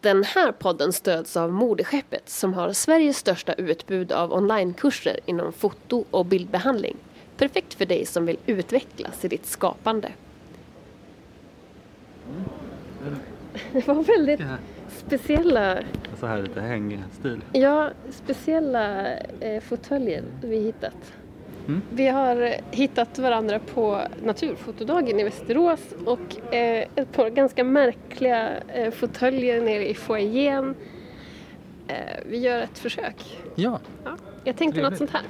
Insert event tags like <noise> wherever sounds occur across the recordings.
Den här podden stöds av Modeskeppet som har Sveriges största utbud av onlinekurser inom foto och bildbehandling. Perfekt för dig som vill utvecklas i ditt skapande. Det var väldigt speciella, Så här lite hängstil. ja, speciella eh, fåtöljer vi hittat. Mm. Vi har hittat varandra på Naturfotodagen i Västerås och eh, ett par ganska märkliga eh, fåtöljer nere i foajén. Eh, vi gör ett försök. Ja, Ja, jag tänkte något Trevligt. sånt här.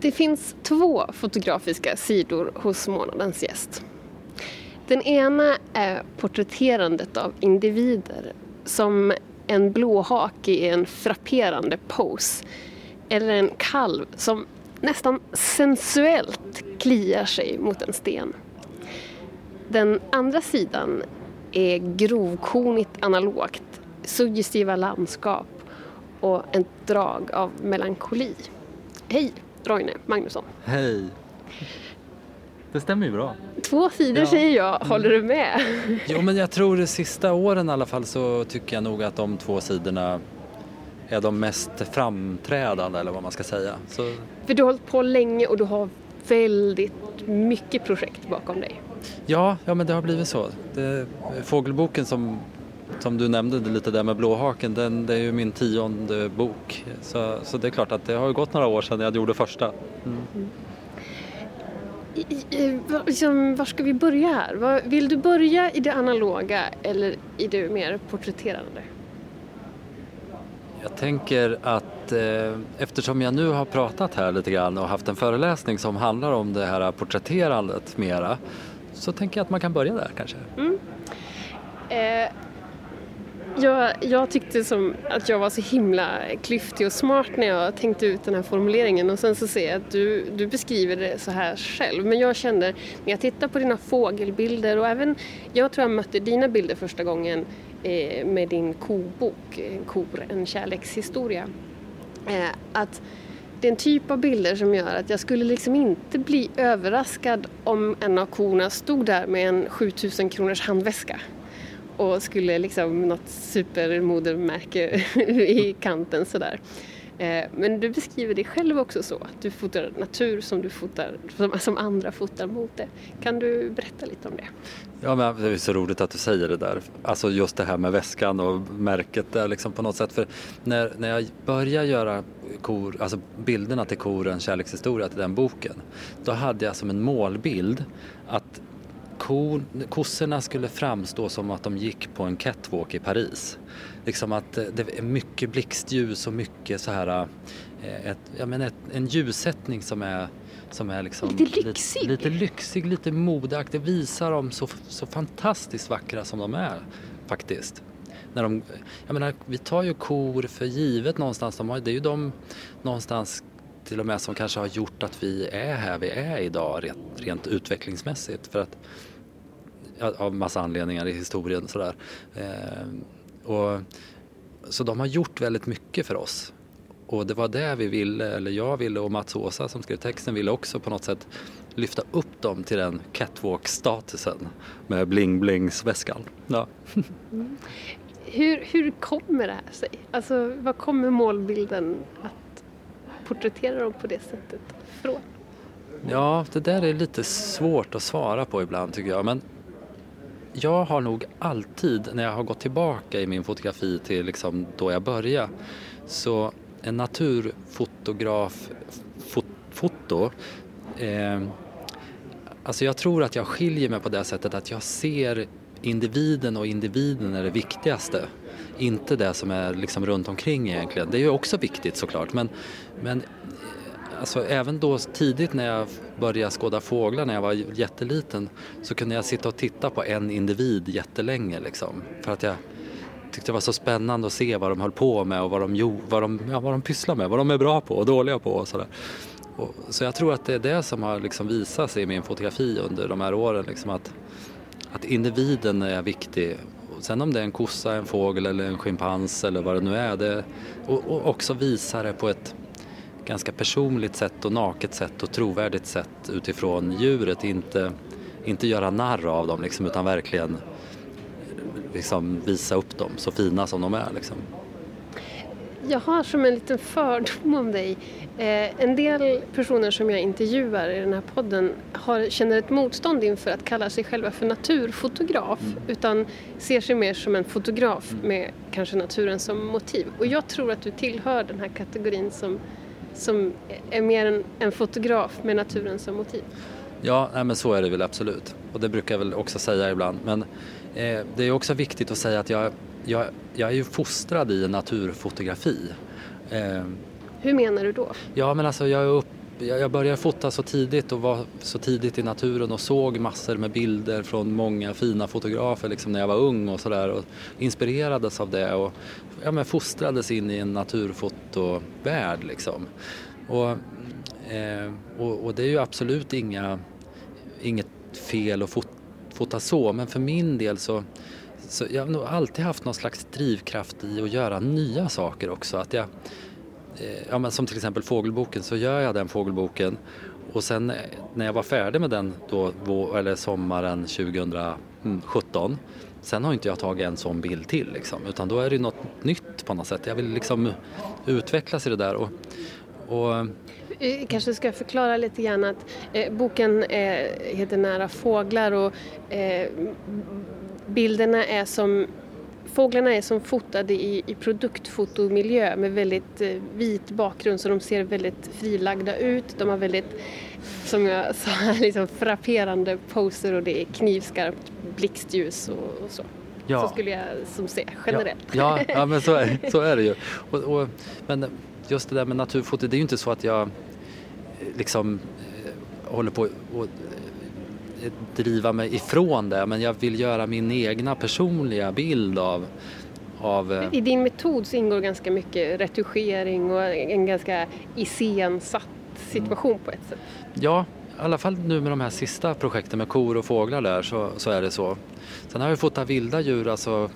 Det finns två fotografiska sidor hos månadens gäst. Den ena är porträtterandet av individer som en blåhake i en frapperande pose eller en kalv som nästan sensuellt kliar sig mot en sten. Den andra sidan är grovkornigt analogt, suggestiva landskap och ett drag av melankoli. Hej, Roine Magnusson. hej. Det stämmer ju bra. Två sidor Ja. säger jag, håller du med? Jo men jag tror de sista åren i alla fall så tycker jag nog att de två sidorna är de mest framträdande eller vad man ska säga. Så, För du har hållit på länge och du har väldigt mycket projekt bakom dig. ja, ja men det har blivit så. Det, fågelboken som, som du nämnde det lite där med blåhaken, den, det är ju min tionde bok. Så, så det är klart att det har gått några år sedan jag gjorde första. I, i, var, liksom, var ska vi börja här? Var, vill du börja i det analoga eller i det mer porträtterande? Jag tänker att eh, eftersom jag nu har pratat här lite grann och haft en föreläsning som handlar om det här porträtterandet mera så tänker jag att man kan börja där kanske. Mm. Eh, jag, jag tyckte som att jag var så himla klyftig och smart när jag tänkte ut den här formuleringen och sen så ser jag att du, du beskriver det så här själv. Men jag kände när jag tittar på dina fågelbilder och även jag tror jag mötte dina bilder första gången Eh, med din kobok, en kor, en kärlekshistoria. Eh, att det är en typ av bilder som gör att jag skulle liksom inte bli överraskad om en av korna stod där med en 7000 kronors handväska och skulle liksom något supermodermärke <laughs> i kanten sådär. Eh, men du beskriver dig själv också så, att du fotar natur som du fotar, som, som andra fotar mot det. Kan du berätta lite om det? Ja, men det är så roligt att du säger det där. Alltså just det här med väskan och märket där liksom på något sätt. För när, när jag började göra kor, alltså bilderna till koren Kärlekshistoria till den boken. Då hade jag som en målbild att kor, kossorna skulle framstå som att de gick på en catwalk i Paris. Liksom att eh, det är mycket blixtljus och mycket så här, eh, ett, jag menar ett, en ljussättning som är som är liksom Lite lyxig. Lite, lite lyxig, lite modeaktig. Visar dem så, så fantastiskt vackra som de är faktiskt. När de, jag menar, vi tar ju kor för givet någonstans. De har, det är ju de någonstans till och med som kanske har gjort att vi är här vi är idag rent, rent utvecklingsmässigt. För att, av massa anledningar i historien sådär. Eh, och, så de har gjort väldigt mycket för oss. Och det var det vi ville, eller jag ville och Mats Åsa som skrev texten ville också på något sätt lyfta upp dem till den catwalk-statusen med bling-blings-väskan. Ja. Hur, hur kommer det här sig? Alltså, vad kommer målbilden att porträttera dem på det sättet från? ja, det där är lite svårt att svara på ibland tycker jag. Men jag har nog alltid, när jag har gått tillbaka i min fotografi till liksom då jag började, så en naturfotograf fot, foto eh, Alltså jag tror att jag skiljer mig på det sättet att jag ser individen och individen är det viktigaste. Inte det som är liksom runt omkring egentligen. Det är ju också viktigt såklart men, men alltså även då tidigt när jag började skåda fåglar när jag var jätteliten så kunde jag sitta och titta på en individ jättelänge liksom. För att jag tyckte det var så spännande att se vad de höll på med och vad de, jo, vad de, ja, vad de pysslar med, vad de är bra på och dåliga på och sådär. Och, så jag tror att det är det som har liksom visat sig i min fotografi under de här åren. Liksom att, att individen är viktig. Sen om det är en kossa, en fågel eller en schimpans eller vad det nu är. Det, och, och också visa det på ett ganska personligt sätt och naket sätt och trovärdigt sätt utifrån djuret. Inte, inte göra narr av dem liksom, utan verkligen liksom visa upp dem så fina som de är. Liksom. Jag har som en liten fördom om dig. Eh, en del personer som jag intervjuar i den här podden har, känner ett motstånd inför att kalla sig själva för naturfotograf mm. utan ser sig mer som en fotograf mm. med kanske naturen som motiv. Och jag tror att du tillhör den här kategorin som, som är mer en, en fotograf med naturen som motiv. Ja, nej, men så är det väl absolut. Och det brukar jag väl också säga ibland. Men eh, det är också viktigt att säga att jag, jag, jag är ju fostrad i naturfotografi. Eh, Hur menar du då? Ja, men alltså jag, upp, jag började fota så tidigt och var så tidigt i naturen och såg massor med bilder från många fina fotografer liksom när jag var ung och sådär och inspirerades av det och ja, men fostrades in i en naturfotovärld liksom. Och, eh, och, och, det är ju absolut inga, inget fel att fota, fota så men för min del så så jag har nog alltid haft någon slags drivkraft i att göra nya saker också. Att jag, eh, ja, men som till exempel fågelboken så gör jag den fågelboken och sen eh, när jag var färdig med den då, eller sommaren 2017 Sen har inte jag tagit en sån bild till liksom, utan då är det något nytt på något sätt. Jag vill liksom utvecklas i det där. Och, och kanske ska förklara lite grann att eh, boken eh, heter Nära fåglar och eh, bilderna är som Fåglarna är som fotade i, i produktfotomiljö med väldigt eh, vit bakgrund så de ser väldigt frilagda ut. De har väldigt, som jag sa, <laughs> liksom frapperande poser och det är knivskarpt blixtljus och, och så. Ja. Så skulle jag som se generellt. Ja, ja, ja men så är, <laughs> så är det ju. Och, och, men just det där med naturfoto, det är ju inte så att jag eh, liksom eh, håller på och driva mig ifrån det men jag vill göra min egna personliga bild av, av eh, I din metod så ingår ganska mycket retuschering och en ganska iscensatt situation på ett sätt. Ja, i alla fall nu med de här sista projekten med kor och fåglar där så, så är det så. Sen har jag fotat vilda djur, alltså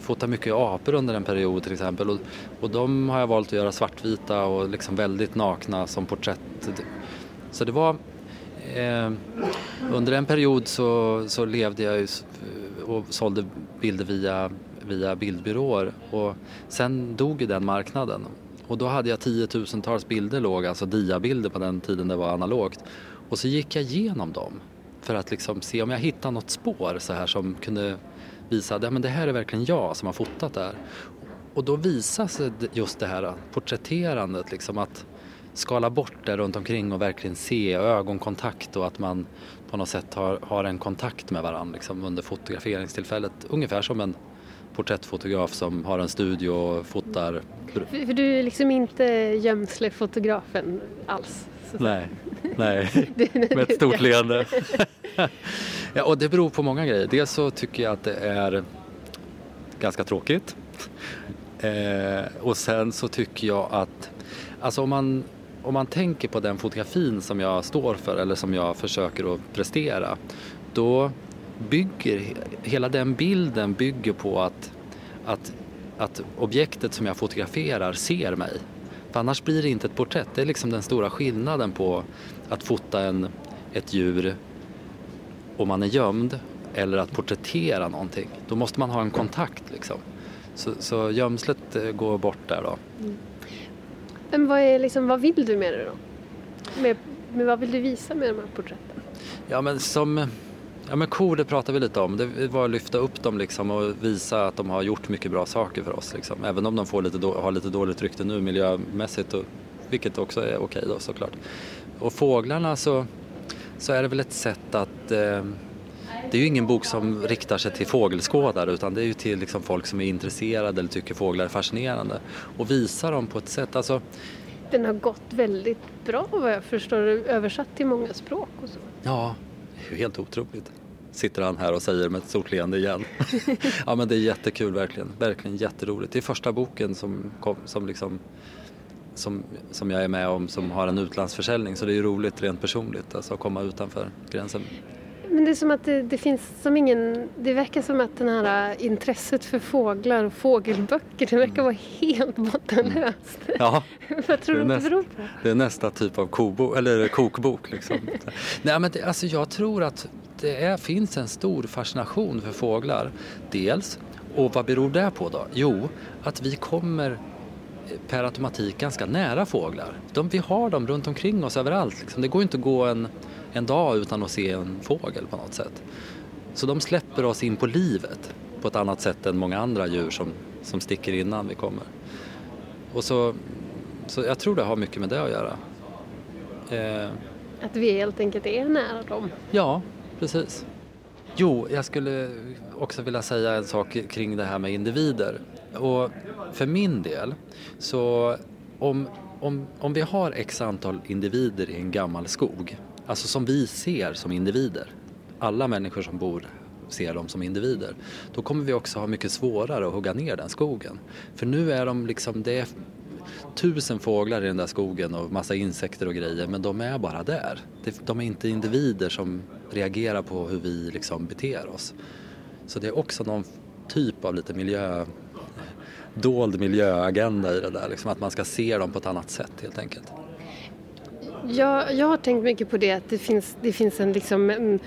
fotat mycket apor under en period till exempel och, och de har jag valt att göra svartvita och liksom väldigt nakna som porträtt. Så det var Eh, under en period så, så levde jag och sålde bilder via, via bildbyråer och sen dog ju den marknaden. Och då hade jag tiotusentals bilder låg, alltså diabilder på den tiden det var analogt. Och så gick jag igenom dem för att liksom se om jag hittade något spår så här som kunde visa att ja, det här är verkligen jag som har fotat där. Och då visas just det här porträtterandet, liksom att skala bort det runt omkring och verkligen se ögonkontakt och att man på något sätt har, har en kontakt med varandra liksom, under fotograferingstillfället. Ungefär som en porträttfotograf som har en studio och fotar. För, för du är liksom inte gömslefotografen alls? Nej, <laughs> nej. med ett stort leende. <laughs> ja, och det beror på många grejer. Dels så tycker jag att det är ganska tråkigt. Eh, och sen så tycker jag att, alltså om man om man tänker på den fotografin som jag står för eller som jag försöker att prestera då bygger hela den bilden bygger på att, att, att objektet som jag fotograferar ser mig. För annars blir det inte ett porträtt. Det är liksom den stora skillnaden på att fota en, ett djur och man är gömd eller att porträttera någonting. Då måste man ha en kontakt liksom. Så, så gömslet eh, går bort där då. Mm. Men vad, är liksom, vad vill du med det då? Med, med vad vill du visa med de här porträtten? Ja men som Ja men kor det pratar vi lite om. Det var att lyfta upp dem liksom och visa att de har gjort mycket bra saker för oss. Liksom. Även om de får lite då, har lite dåligt rykte nu miljömässigt, och, vilket också är okej då såklart. Och fåglarna så, så är det väl ett sätt att eh, det är ju ingen bok som riktar sig till fågelskådare utan det är ju till liksom folk som är intresserade eller tycker fåglar är fascinerande och visa dem på ett sätt. Alltså, den har gått väldigt bra vad jag förstår, översatt till många språk och så. Ja, det är ju helt otroligt. Sitter han här och säger med ett stort leende igen. <laughs> ja men det är jättekul verkligen, verkligen jätteroligt. Det är första boken som, kom, som liksom som, som jag är med om som har en utlandsförsäljning så det är ju roligt rent personligt alltså att komma utanför gränsen. Men det är som att det, det, finns som ingen... Det verkar som att det här intresset för fåglar och fågelböcker, det verkar vara helt bottenlöst. Mm. Ja. <laughs> Vad tror du det beror på? Det är nästa typ av kobo, eller kokbok liksom. <laughs> Nej men det, alltså jag tror att det är, finns en stor fascination för fåglar. Dels, och vad beror det på då? Jo, att vi kommer per automatik ganska nära fåglar. De, vi har dem runt omkring oss överallt. Liksom. Det går inte att gå en, en dag utan att se en fågel på något sätt. Så de släpper oss in på livet på ett annat sätt än många andra djur som, som sticker innan vi kommer. Och så, så jag tror det har mycket med det att göra. Eh, att vi helt enkelt är nära dem? Ja, precis. Jo, jag skulle också vilja säga en sak kring det här med individer. Och för min del, så om, om, om vi har x antal individer i en gammal skog, alltså som vi ser som individer, alla människor som bor ser dem som individer, då kommer vi också ha mycket svårare att hugga ner den skogen. För nu är de liksom, det är tusen fåglar i den där skogen och massa insekter och grejer men de är bara där. De är inte individer som reagerar på hur vi liksom beter oss. Så det är också någon typ av lite miljö dold miljöagenda i det där, liksom att man ska se dem på ett annat sätt helt enkelt. Jag, jag har tänkt mycket på det att det finns, det finns en liksom en,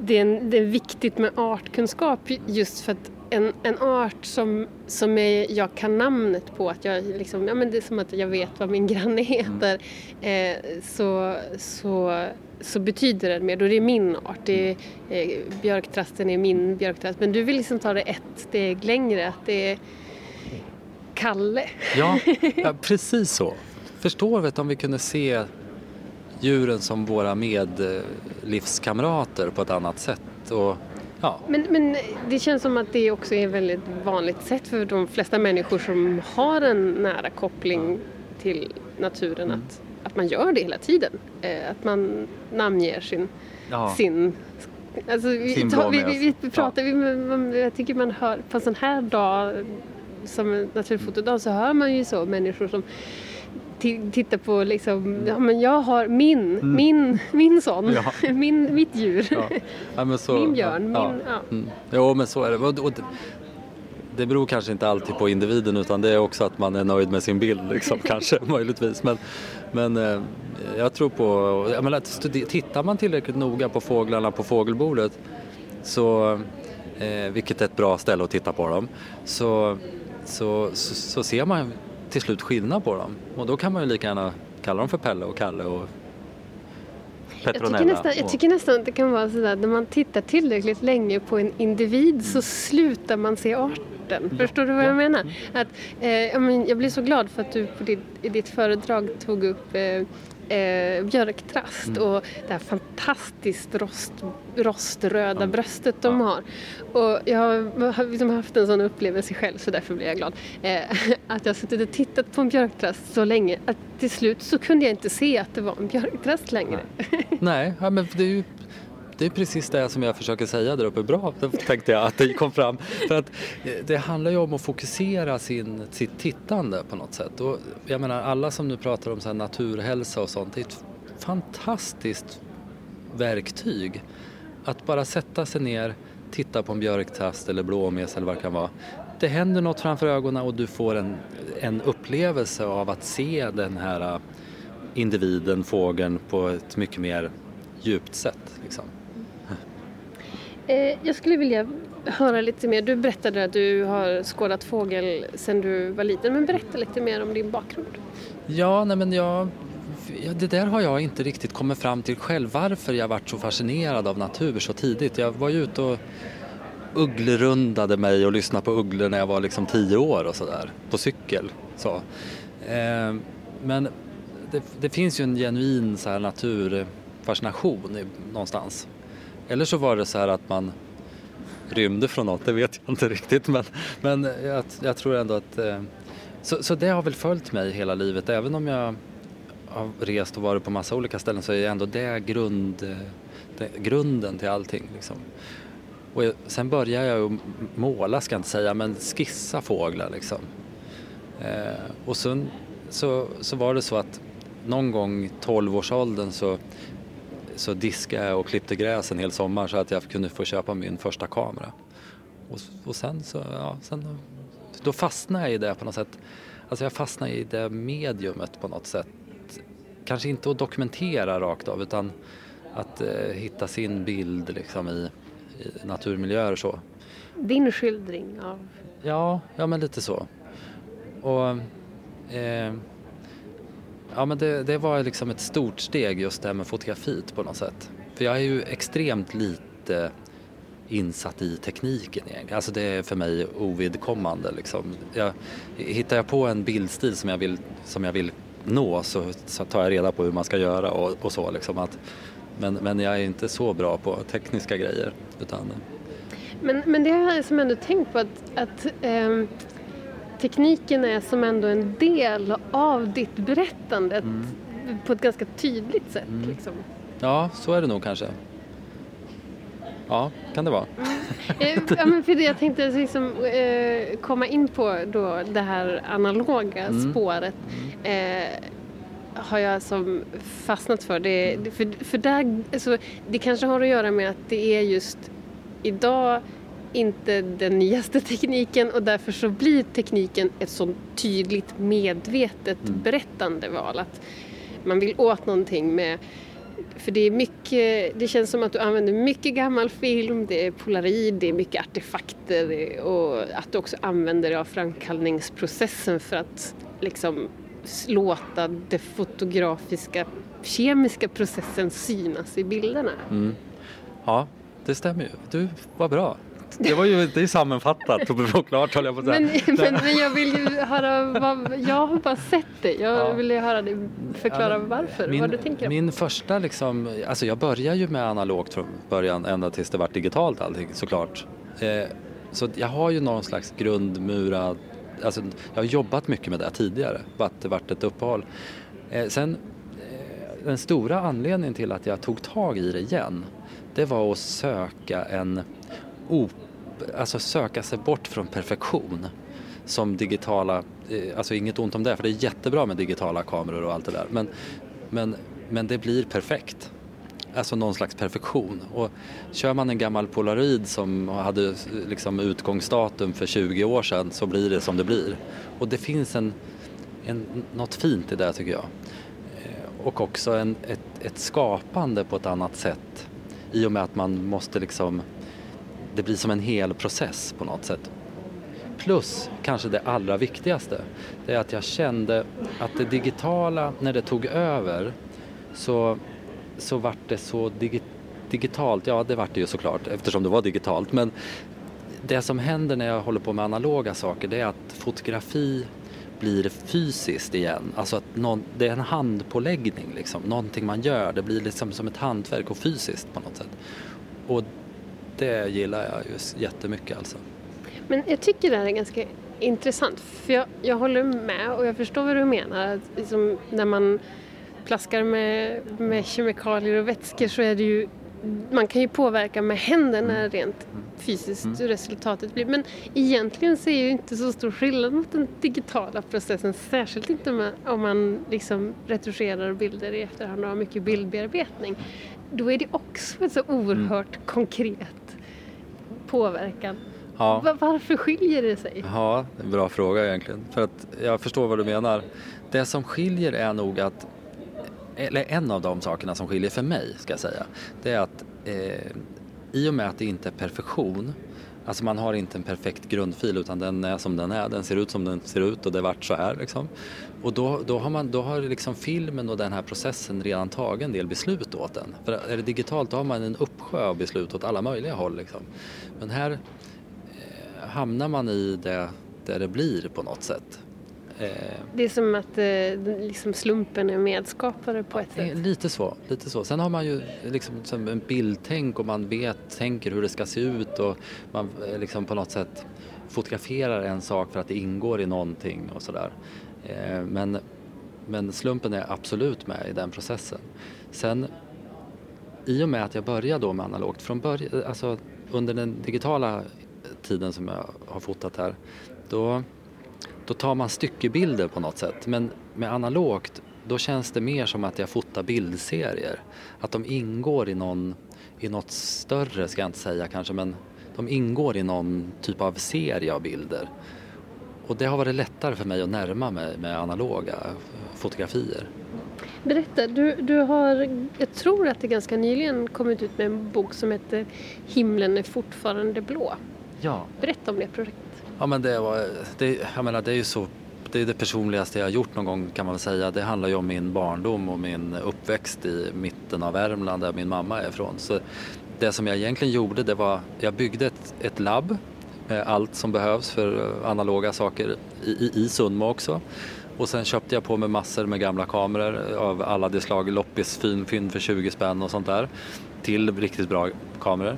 det, är en, det är viktigt med artkunskap just för att en, en art som, som är, jag kan namnet på, att jag liksom, ja men det är som att jag vet vad min granne heter, mm. eh, så, så, så betyder det mer, då det är min art. Det är, eh, björktrasten är min björktrast, men du vill liksom ta det ett steg längre, att det är Kalle. Ja, <laughs> ja precis så. Förstår vet om vi kunde se djuren som våra medlivskamrater på ett annat sätt. Och, ja. men, men det känns som att det också är ett väldigt vanligt sätt för de flesta människor som har en nära koppling till naturen mm. att, att man gör det hela tiden. Eh, att man namnger sin, ja. sin Alltså, vi, ta, vi, vi, vi, pratar, ja. vi, jag tycker man hör på en sån här dag som naturfotodag så hör man ju så människor som tittar på liksom, ja men jag har min, mm. min, min sån, ja. <laughs> min, mitt djur, ja. Så, min björn, min, ja. Mm. Jo men så är det. Och, och, det beror kanske inte alltid på individen utan det är också att man är nöjd med sin bild liksom, <laughs> kanske möjligtvis. Men, men eh, jag tror på, jag menar, tittar man tillräckligt noga på fåglarna på fågelbordet så, eh, vilket är ett bra ställe att titta på dem, så så, så, så, ser man till slut skillnad på dem. Och då kan man ju lika gärna kalla dem för Pelle och Kalle och Petronella. Jag tycker, nästan, jag tycker nästan att det kan vara sådär när man tittar tillräckligt länge på en individ så slutar man se arten. Ja, Förstår du vad ja. jag menar? Att, eh, jag blir så glad för att du på ditt, i ditt föredrag tog upp eh, eh, björktrast mm. och det här fantastiskt rost, roströda mm. bröstet de ja. har. Och jag har liksom haft en sån upplevelse själv så därför blir jag glad. Eh, <laughs> att jag suttit och tittat på en björktrast så länge att till slut så kunde jag inte se att det var en björktrast längre. Nej, Nej men det är ju det är precis det som jag försöker säga där uppe. Bra, tänkte jag att det kom fram. För att eh, det handlar ju om att fokusera sin, sitt tittande på något sätt. Och jag menar alla som nu pratar om så naturhälsa och sånt, det är ett fantastiskt verktyg. Att bara sätta sig ner, titta på en björktast eller blåmes eller vad det kan vara. Det händer något framför ögonen och du får en, en upplevelse av att se den här eh, individen, fågeln, på ett mycket mer djupt sätt. Liksom. Eh, jag skulle vilja höra lite mer. Du berättade att du har skådat fågel sedan du var liten, men berätta lite mer om din bakgrund. Ja, nej men jag, det där har jag inte riktigt kommit fram till själv, varför jag varit så fascinerad av natur så tidigt. Jag var ju ute och ugglerundade mig och lyssnade på ugglor när jag var liksom tio år och sådär, på cykel. Så. Eh, men det, det, finns ju en genuin så här naturfascination eh, någonstans eller så var det så här att man rymde från något, det vet jag inte riktigt. Men, men jag, jag tror ändå att... Eh, så, så det har väl följt mig hela livet. Även om jag har rest och varit på massa olika ställen så är ändå det, grund, det grunden till allting. Liksom. Och sen började jag måla, ska jag inte säga, men skissa fåglar liksom. Eh, och sen så, så var det så att någon gång i 12-årsåldern så så diskade jag och klippte gräs en hel sommar så att jag kunde få köpa min första kamera. Och, och sen så, ja, sen, då fastnade jag i det på något sätt. Alltså jag fastnade i det mediumet på något sätt. Kanske inte att dokumentera rakt av utan att eh, hitta sin bild liksom i, i naturmiljöer och så. Din skildring av... Ja, ja men lite så. Och eh, ja, men det, det var liksom ett stort steg just det här med fotografiet på något sätt. För jag är ju extremt lite insatt i tekniken egentligen. Alltså det är för mig ovidkommande liksom. Jag, hittar jag på en bildstil som jag vill, som jag vill nå så, så tar jag reda på hur man ska göra och, och så liksom. Att, men, men jag är inte så bra på tekniska grejer. Utan, men, men det har jag som ändå tänkt på att, att eh, tekniken är som ändå en del av ditt berättande mm. på ett ganska tydligt sätt. Mm. Liksom. Ja, så är det nog kanske. Ja, kan det vara. Mm. ja, men för det, jag tänkte liksom, eh, komma in på då det här analoga mm. spåret. Eh, har jag som fastnat för. Det, för, för där, alltså, det kanske har att göra med att det är just idag inte den nyaste tekniken och därför så blir tekniken ett så tydligt medvetet mm. berättande val. Att man vill åt någonting med för det är mycket, det känns som att du använder mycket gammal film, det är polaroid, det är mycket artefakter och att du också använder dig av framkallningsprocessen för att liksom låta det fotografiska, kemiska processen synas i bilderna. Mm. Ja, det stämmer ju. Du, var bra. Det var ju det är sammanfattat och klart höll jag på att säga. Men, men, men, jag vill ju höra, vad, jag har bara sett det. Jag ja. vill ju höra dig förklara varför, min, vad du tänker. Min första liksom, alltså jag började ju med analogt från början ända tills det var digitalt allting såklart. Eh, så jag har ju någon slags grundmurad, alltså jag har jobbat mycket med det tidigare, det varit ett uppehåll. Eh, sen eh, den stora anledningen till att jag tog tag i det igen det var att söka en op alltså söka sig bort från perfektion som digitala, eh, alltså inget ont om det för det är jättebra med digitala kameror och allt det där men, men, men det blir perfekt. Alltså någon slags perfektion. Och kör man en gammal polaroid som hade liksom utgångsdatum för 20 år sedan så blir det som det blir. Och det finns en, en, något fint i det tycker jag. Eh, och också en, ett, ett skapande på ett annat sätt i och med att man måste liksom det blir som en hel process på något sätt. Plus, kanske det allra viktigaste, det är att jag kände att det digitala, när det tog över, så, så vart det så digi digitalt. Ja, det vart det ju såklart eftersom det var digitalt. Men det som händer när jag håller på med analoga saker, det är att fotografi blir fysiskt igen. Alltså att någon, det är en handpåläggning, liksom. någonting man gör. Det blir liksom som ett hantverk och fysiskt på något sätt. Och det gillar jag just jättemycket alltså. Men jag tycker det här är ganska intressant för jag, jag håller med och jag förstår vad du menar. Liksom, när man plaskar med, med kemikalier och vätskor så är det ju man kan ju påverka med händerna mm. rent fysiskt mm. resultatet blir. Men egentligen så är det ju inte så stor skillnad mot den digitala processen. Särskilt inte om man liksom retuscherar bilder i efterhand och har mycket bildbearbetning. Då är det också ett så oerhört mm. konkret påverkan. Ja. Varför skiljer det sig? Ja, det är en bra fråga egentligen. För att jag förstår vad du menar. Det som skiljer är nog att, eller en av de sakerna som skiljer för mig ska jag säga, det är att eh, i och med att det inte är perfektion Alltså man har inte en perfekt grundfil utan den är som den är, den ser ut som den ser ut och det vart så här liksom. Och då, då har, man, då har liksom filmen och den här processen redan tagit en del beslut åt den. För är det digitalt då har man en uppsjö av beslut åt alla möjliga håll liksom. Men här eh, hamnar man i det där det blir på något sätt. Eh, det är som att eh, liksom slumpen är medskapare på ett sätt. Lite så, lite så. Sen har man ju liksom en bildtänk och man vet, tänker hur det ska se ut och man eh, liksom på något sätt fotograferar en sak för att det ingår i någonting och sådär. Men, men slumpen är absolut med i den processen. Sen i och med att jag började då med analogt från början, alltså under den digitala tiden som jag har fotat här, då då tar man styckebilder på något sätt. Men med analogt, då känns det mer som att jag fotar bildserier. Att de ingår i, någon, i något större, ska jag inte säga kanske, men de ingår i någon typ av serie av bilder. och det har varit lättare för mig att närma mig med analoga fotografier. Berätta, du, du har, jag tror att det ganska nyligen kommit ut med en bok som heter Himlen är fortfarande blå. Ja. Berätta om det projektet. Ja men det var, det, jag menar det är ju så, det är det personligaste jag har gjort någon gång kan man väl säga. Det handlar ju om min barndom och min uppväxt i mitten av Värmland där min mamma är ifrån. Så det som jag egentligen gjorde det var, jag byggde ett, ett labb med allt som behövs för eh, analoga saker i, i, i Sundmo också. Och sen köpte jag på mig massor med gamla kameror av alla de slag, loppisfynd för 20 spänn och sånt där till riktigt bra kameror.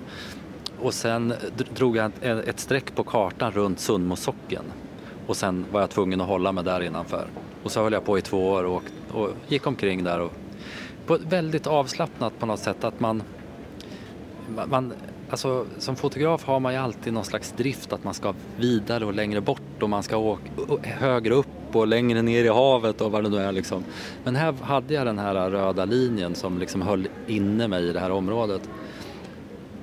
Och sen drog jag ett, streck på kartan runt Sundmosocken. och sen var jag tvungen att hålla mig där innanför. Och så höll jag på i två år och, och gick omkring där och på ett väldigt avslappnat på något sätt att man, man Alltså, som fotograf har man ju alltid någon slags drift att man ska vidare och längre bort och man ska åka högre upp och längre ner i havet och vad det nu är. Liksom. Men här hade jag den här röda linjen som liksom höll inne mig i det här området.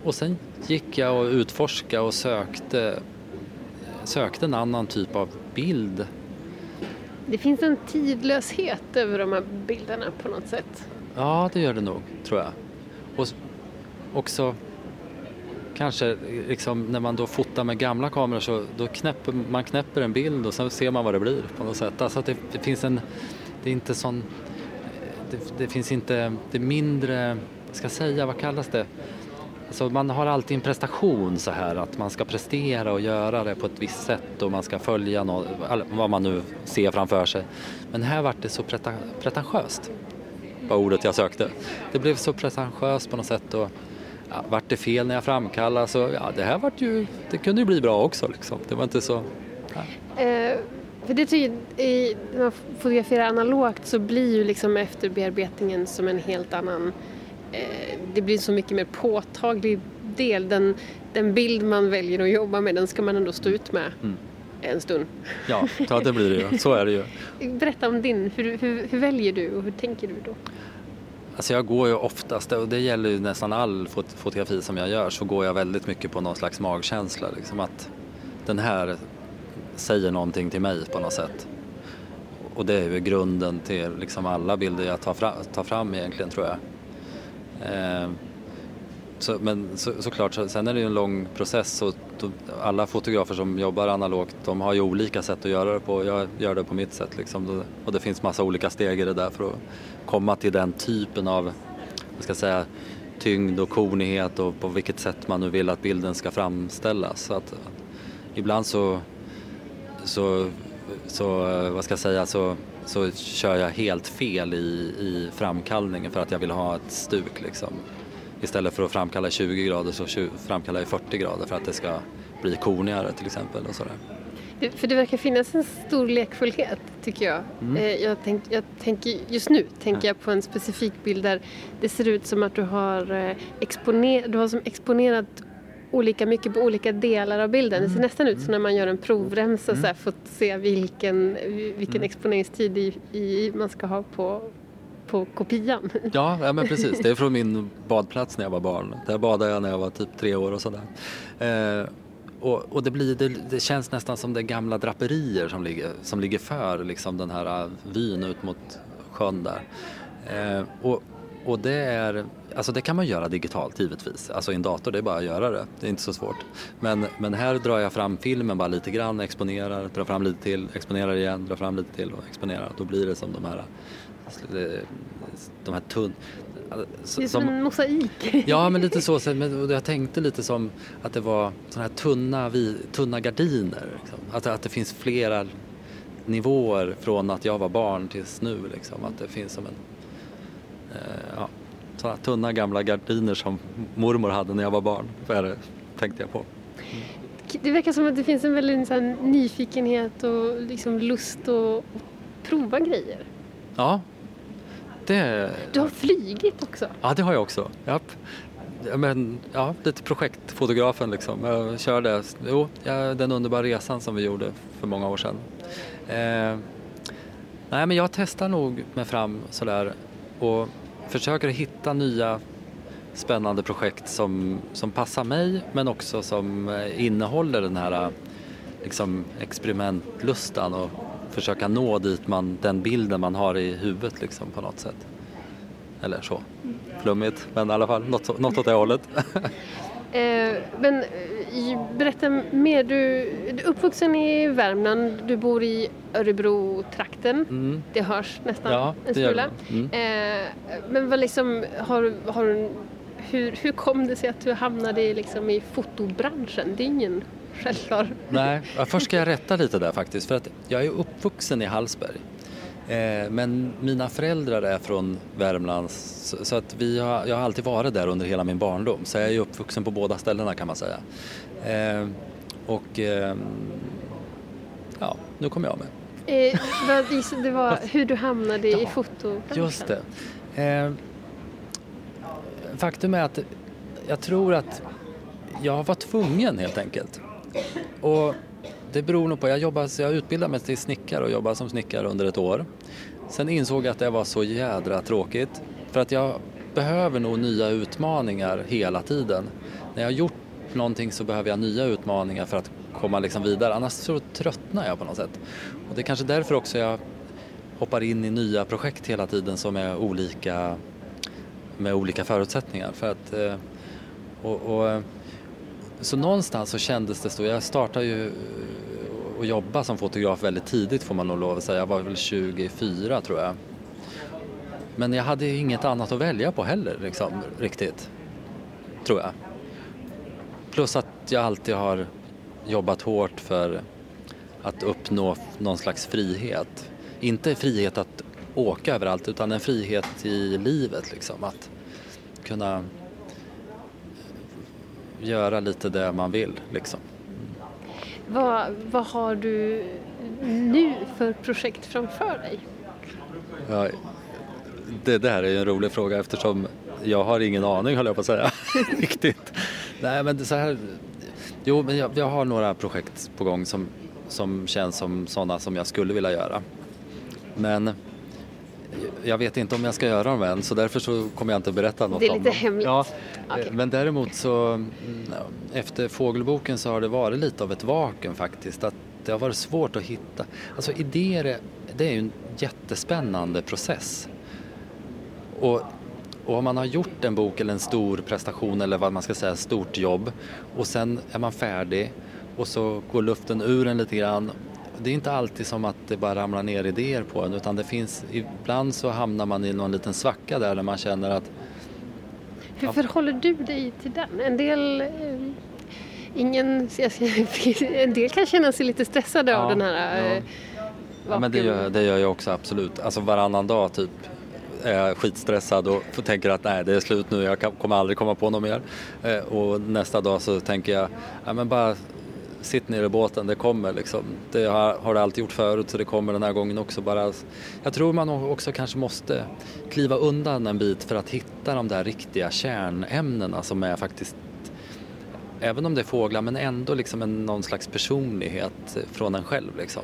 Och sen gick jag och utforskade och sökte, sökte en annan typ av bild. Det finns en tidlöshet över de här bilderna på något sätt. Ja, det gör det nog, tror jag. Och också kanske liksom, när man då fotar med gamla kameror så då knäpper man knäpper en bild och sen ser man vad det blir på något sätt. Alltså det, det finns en, det är inte sån, det, det, finns inte, det är mindre, ska säga, vad kallas det? Alltså man har alltid en prestation så här att man ska prestera och göra det på ett visst sätt och man ska följa något, vad man nu ser framför sig. Men här vart det så pretentiöst, var ordet jag sökte. Det blev så pretentiöst på något sätt och ja, vart det fel när jag framkallade så ja, det här vart ju, det kunde ju bli bra också liksom. Det var inte så... Ja. Eh, för det tycker i, när man fotograferar analogt så blir ju liksom efterbearbetningen som en helt annan, det blir så mycket mer påtaglig del. Den, den bild man väljer att jobba med den ska man ändå stå ut med. Mm en stund. Ja, ja, det blir det ju. Så är det ju. <laughs> Berätta om din. Hur, hur, hur, väljer du och hur tänker du då? Alltså jag går ju oftast, och det gäller ju nästan all fot fotografi som jag gör, så går jag väldigt mycket på någon slags magkänsla. Liksom att den här säger någonting till mig på något sätt. Och det är ju grunden till liksom alla bilder jag tar fram, tar fram egentligen tror jag. Eh, så, men så, såklart, så, sen är det ju en lång process och alla fotografer som jobbar analogt de har ju olika sätt att göra det på. Jag gör det på mitt sätt liksom. Och det finns massa olika steg i det där för att komma till den typen av, vad ska jag säga, tyngd och kornighet och på vilket sätt man nu vill att bilden ska framställas. Så att, ibland så, så, så, eh, vad ska jag säga, så, så kör jag helt fel i, i framkallningen för att jag vill ha ett stuk liksom. Istället för att framkalla 20 grader så framkallar jag 40 grader för att det ska bli kornigare till exempel. Och sådär. För det verkar finnas en stor lekfullhet tycker jag. Mm. Eh, jag, tänk, jag tänker, just nu tänker jag på en specifik bild där det ser ut som att du har, eh, exponer, du har som exponerat olika mycket på olika delar av bilden. Det ser mm. nästan ut som när man gör en provremsa mm. så här, för att se vilken, vilken mm. exponeringstid i, i, man ska ha på, på kopian. Ja, ja, men precis. Det är från min badplats när jag var barn. Där badade jag när jag var typ tre år och sådär. Eh, och, och det, blir, det, det, känns nästan som det gamla draperier som ligger, som ligger för liksom den här vyn ut mot sjön där. Eh, och, och det är, alltså det kan man göra digitalt givetvis, alltså i en dator, det är bara att göra det, det är inte så svårt. Men, men här drar jag fram filmen bara lite grann, exponerar, drar fram lite till, exponerar igen, drar fram lite till och exponerar. Då blir det som de här, de här tunn, så, det är som, som en mosaik. Ja, men lite så. Men jag tänkte lite som att det var sådana här tunna, tunna gardiner. Liksom. Att, att det finns flera nivåer från att jag var barn tills nu. Liksom. Att det finns som en... Eh, ja, sådana tunna gamla gardiner som mormor hade när jag var barn. Det tänkte jag på. Mm. Det verkar som att det finns en väldigt här, nyfikenhet och liksom lust att prova grejer. Ja, det... Du har flygit också? Ja, det har jag också. Japp. Men, ja, lite projektfotografen liksom. Jag körde jo, den underbara resan som vi gjorde för många år sedan. Eh, nej, men jag testar nog mig fram sådär och försöker hitta nya spännande projekt som, som passar mig men också som eh, innehåller den här eh, liksom experimentlustan och försöka nå dit man, den bilden man har i huvudet liksom på något sätt. Eller så. Flummigt, men i alla fall något, något åt det hållet. <laughs> Eh, men eh, berätta mer, du, du är uppvuxen i Värmland, du bor i Örebro-trakten. Mm. Det hörs nästan Ja, en smula. Mm. Eh, men vad liksom, har, har, hur, hur kom det sig att du hamnade i, liksom, i fotobranschen? Det är ingen självklar... Nej, först ska jag <laughs> rätta lite där faktiskt. För att jag är uppvuxen i Hallsberg. Eh, men mina föräldrar är från Värmland så, att vi har, jag har alltid varit där under hela min barndom. Så jag är uppvuxen på båda ställena kan man säga. Eh, och eh, ja, nu kommer jag med. Eh, det var <laughs> hur du hamnade i Ja, fotobranschen. Just det. Eh, faktum är att jag tror att jag var tvungen helt enkelt. Och det beror nog på, jag, jobbade, jag utbildade mig till snickare och jobbade som snickare under ett år. Sen insåg jag att det var så jädra tråkigt. För att jag behöver nog nya utmaningar hela tiden. När jag har gjort någonting så behöver jag nya utmaningar för att komma liksom vidare. Annars så tröttnar jag på något sätt. Och det är kanske därför också jag hoppar in i nya projekt hela tiden som är olika med olika förutsättningar. För att, eh, och, och, så någonstans så kändes det så, jag startade ju eh, att jobba som fotograf väldigt tidigt får man nog lov att säga. Jag var väl 24 tror jag. Men jag hade inget annat att välja på heller liksom, riktigt. Tror jag. Plus att jag alltid har jobbat hårt för att uppnå någon slags frihet. Inte frihet att åka överallt utan en frihet i livet liksom. Att kunna göra lite det man vill liksom. Vad, vad har du nu för projekt framför dig? Ja, det där är ju en rolig fråga eftersom jag har ingen aning höll jag på att säga. <laughs> Riktigt. Nej men så här. Jo men jag, jag har några projekt på gång som, som känns som sådana som jag skulle vilja göra. Men jag vet inte om jag ska göra dem än så därför så kommer jag inte att berätta något Det är om lite dem. hemligt. Ja, Okej. Men däremot så mm, efter fågelboken så har det varit lite av ett vakuum faktiskt. Att det har varit svårt att hitta. Alltså idéer är, det är ju en jättespännande process. Och, och om man har gjort en bok eller en stor prestation eller vad man ska säga, stort jobb och sen är man färdig och så går luften ur en lite grann. Det är inte alltid som att det bara ramlar ner idéer på en utan det finns, ibland så hamnar man i någon liten svacka där där man känner att Hur förhåller du dig till den? En del... Eh, ingen, <laughs> en del kan känna sig lite stressade av Ja, den här ja. eh, Ja, men det gör, det gör jag också absolut. Alltså varannan dag typ är jag skitstressad och tänker att nej det är slut nu, jag kommer aldrig komma på något mer. Eh, och nästa dag så tänker jag, ja, men bara sitt ner i båten, det kommer liksom. Det har, har det alltid gjort förut så det kommer den här gången också. Bara, jag tror man också kanske måste kliva undan en bit för att hitta de där riktiga kärnämnena som är faktiskt Även om det är fåglar men ändå liksom en, någon slags personlighet från en själv liksom.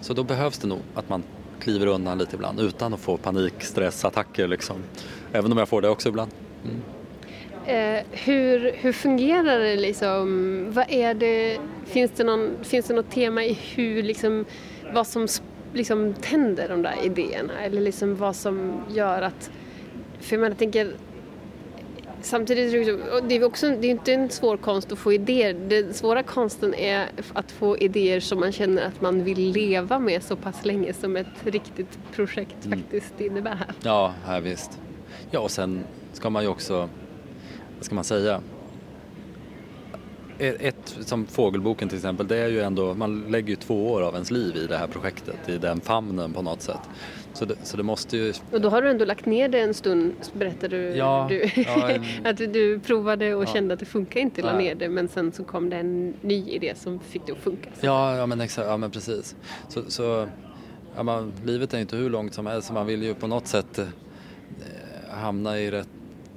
Så då behövs det nog att man kliver undan lite ibland utan att få panik, stressattacker liksom. Även om jag får det också ibland. Mm. Eh, hur, hur fungerar det liksom? Vad är det? Finns det, någon, finns det något tema i hur liksom, vad som liksom tänder de där idéerna? Eller liksom vad som gör att... För jag menar, jag tänker Samtidigt är det, också det är inte en svår konst att få idéer. Den svåra konsten är att få idéer som man känner att man vill leva med så pass länge som ett riktigt projekt faktiskt innebär. Ja, här visst. Ja, och sen ska man ju också, vad ska man säga? Ett, ett, som fågelboken till exempel, det är ju ändå, man lägger ju två år av ens liv i det här projektet, i den famnen på något sätt. Så det, så det måste ju, Och då har du ändå lagt ner det en stund, berättade du. Ja, du ja, en- <laughs> att du provade och Ja. kände att det funkar inte, la ner det, men sen så kom det en ny idé som fick det att funka. Ja, ja men exakt, ja men precis. Så, så ja, man, livet är inte hur långt som helst så man vill ju på något sätt eh, hamna i rätt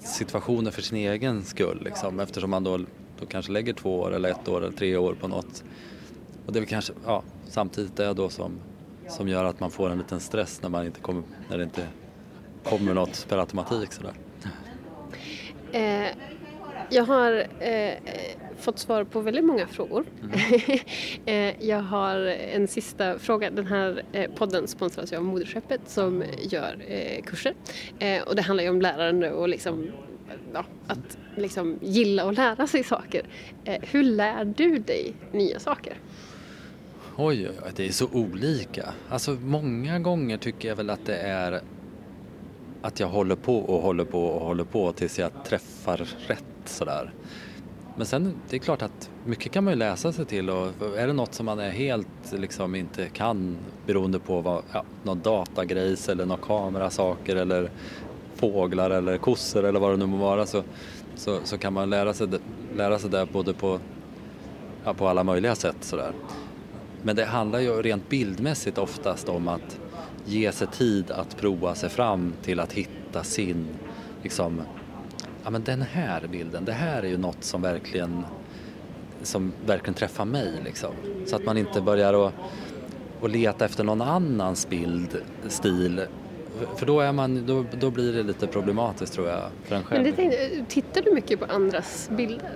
situationer för sin egen skull liksom eftersom man då, då kanske lägger två år eller ett år eller tre år på något. Och det är väl kanske, ja, samtidigt det då som, som gör att man får en liten stress när man inte kommer, när det inte kommer något per automatik sådär. Eh, jag har eh, fått svar på väldigt många frågor. Mm. <laughs> jag har en sista fråga. Den här podden sponsras av Moderskeppet som gör kurser. Och det handlar ju om lärande och liksom, ja, att liksom gilla och lära sig saker. Hur lär du dig nya saker? Oj, det är så olika. Alltså många gånger tycker jag väl att det är att jag håller på och håller på och håller på tills jag träffar rätt sådär. Men sen, det är klart att mycket kan man ju läsa sig till och är det något som man är helt liksom inte kan beroende på vad, ja, någon datagrejs eller några kamerasaker eller fåglar eller kossor eller vad det nu må vara så, så, så kan man lära sig, lära sig det både på, ja, på alla möjliga sätt sådär. Men det handlar ju rent bildmässigt oftast om att ge sig tid att prova sig fram till att hitta sin, liksom, ja men den här bilden, det här är ju något som verkligen, som verkligen träffar mig liksom. Så att man inte börjar att och leta efter någon annans bildstil för då, är man, då, då blir det lite problematiskt tror jag för en själv. Men det tänkte, tittar du mycket på andras bilder?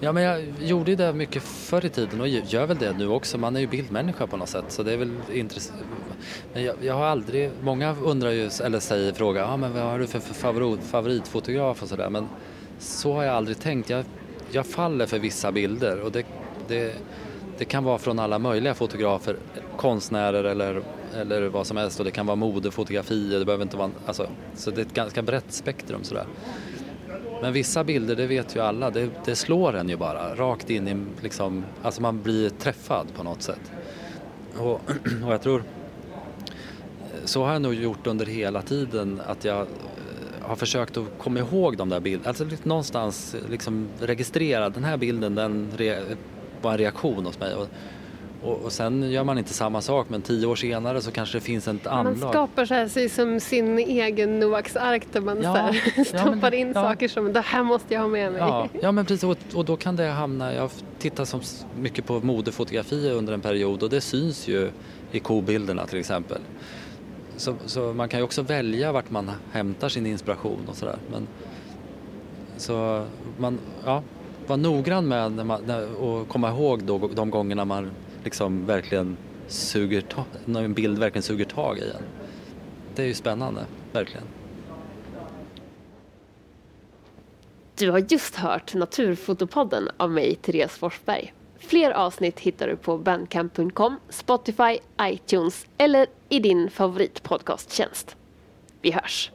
Ja, men jag gjorde ju det mycket förr i tiden och gör väl det nu också. Man är ju bildmänniska på något sätt så det är väl intressant. Men jag, jag, har aldrig, många undrar ju, eller säger, fråga, ah, men vad har du för, för favorit, favoritfotograf och sådär. Men så har jag aldrig tänkt. Jag, jag faller för vissa bilder och det, det, det kan vara från alla möjliga fotografer, konstnärer eller, eller vad som helst och det kan vara modefotografier, det behöver inte vara, alltså, så det är ett ganska brett spektrum sådär. Men vissa bilder, det vet ju alla, det, det slår en ju bara rakt in i liksom, alltså man blir träffad på något sätt. Och, <clears throat> och jag tror, så har jag nog gjort under hela tiden att jag eh, har försökt att komma ihåg de där bilderna, alltså någonstans liksom registrera den här bilden, den var en reaktion hos mig. Och, och, och, sen gör man inte samma sak men tio år senare så kanske det finns ett anlag. Man skapar så här, som sin egen Noaks ark där man ja, här, stoppar ja, in ja. saker som det här måste jag ha med mig. Ja, ja men precis och, och, då kan det hamna, jag tittar så mycket på modefotografier under en period och det syns ju i kobilderna till exempel. Så, så, man kan ju också välja vart man hämtar sin inspiration och sådär. Så man, ja, var noggrann med när man, och komma ihåg då, de gångerna man liksom verkligen suger tag, när en bild verkligen suger tag i en. Det är ju spännande, verkligen. Du har just hört Naturfotopodden av mig, Therese Forsberg. Fler avsnitt hittar du på bandcamp.com, Spotify, iTunes eller i din favoritpodcasttjänst. Vi hörs!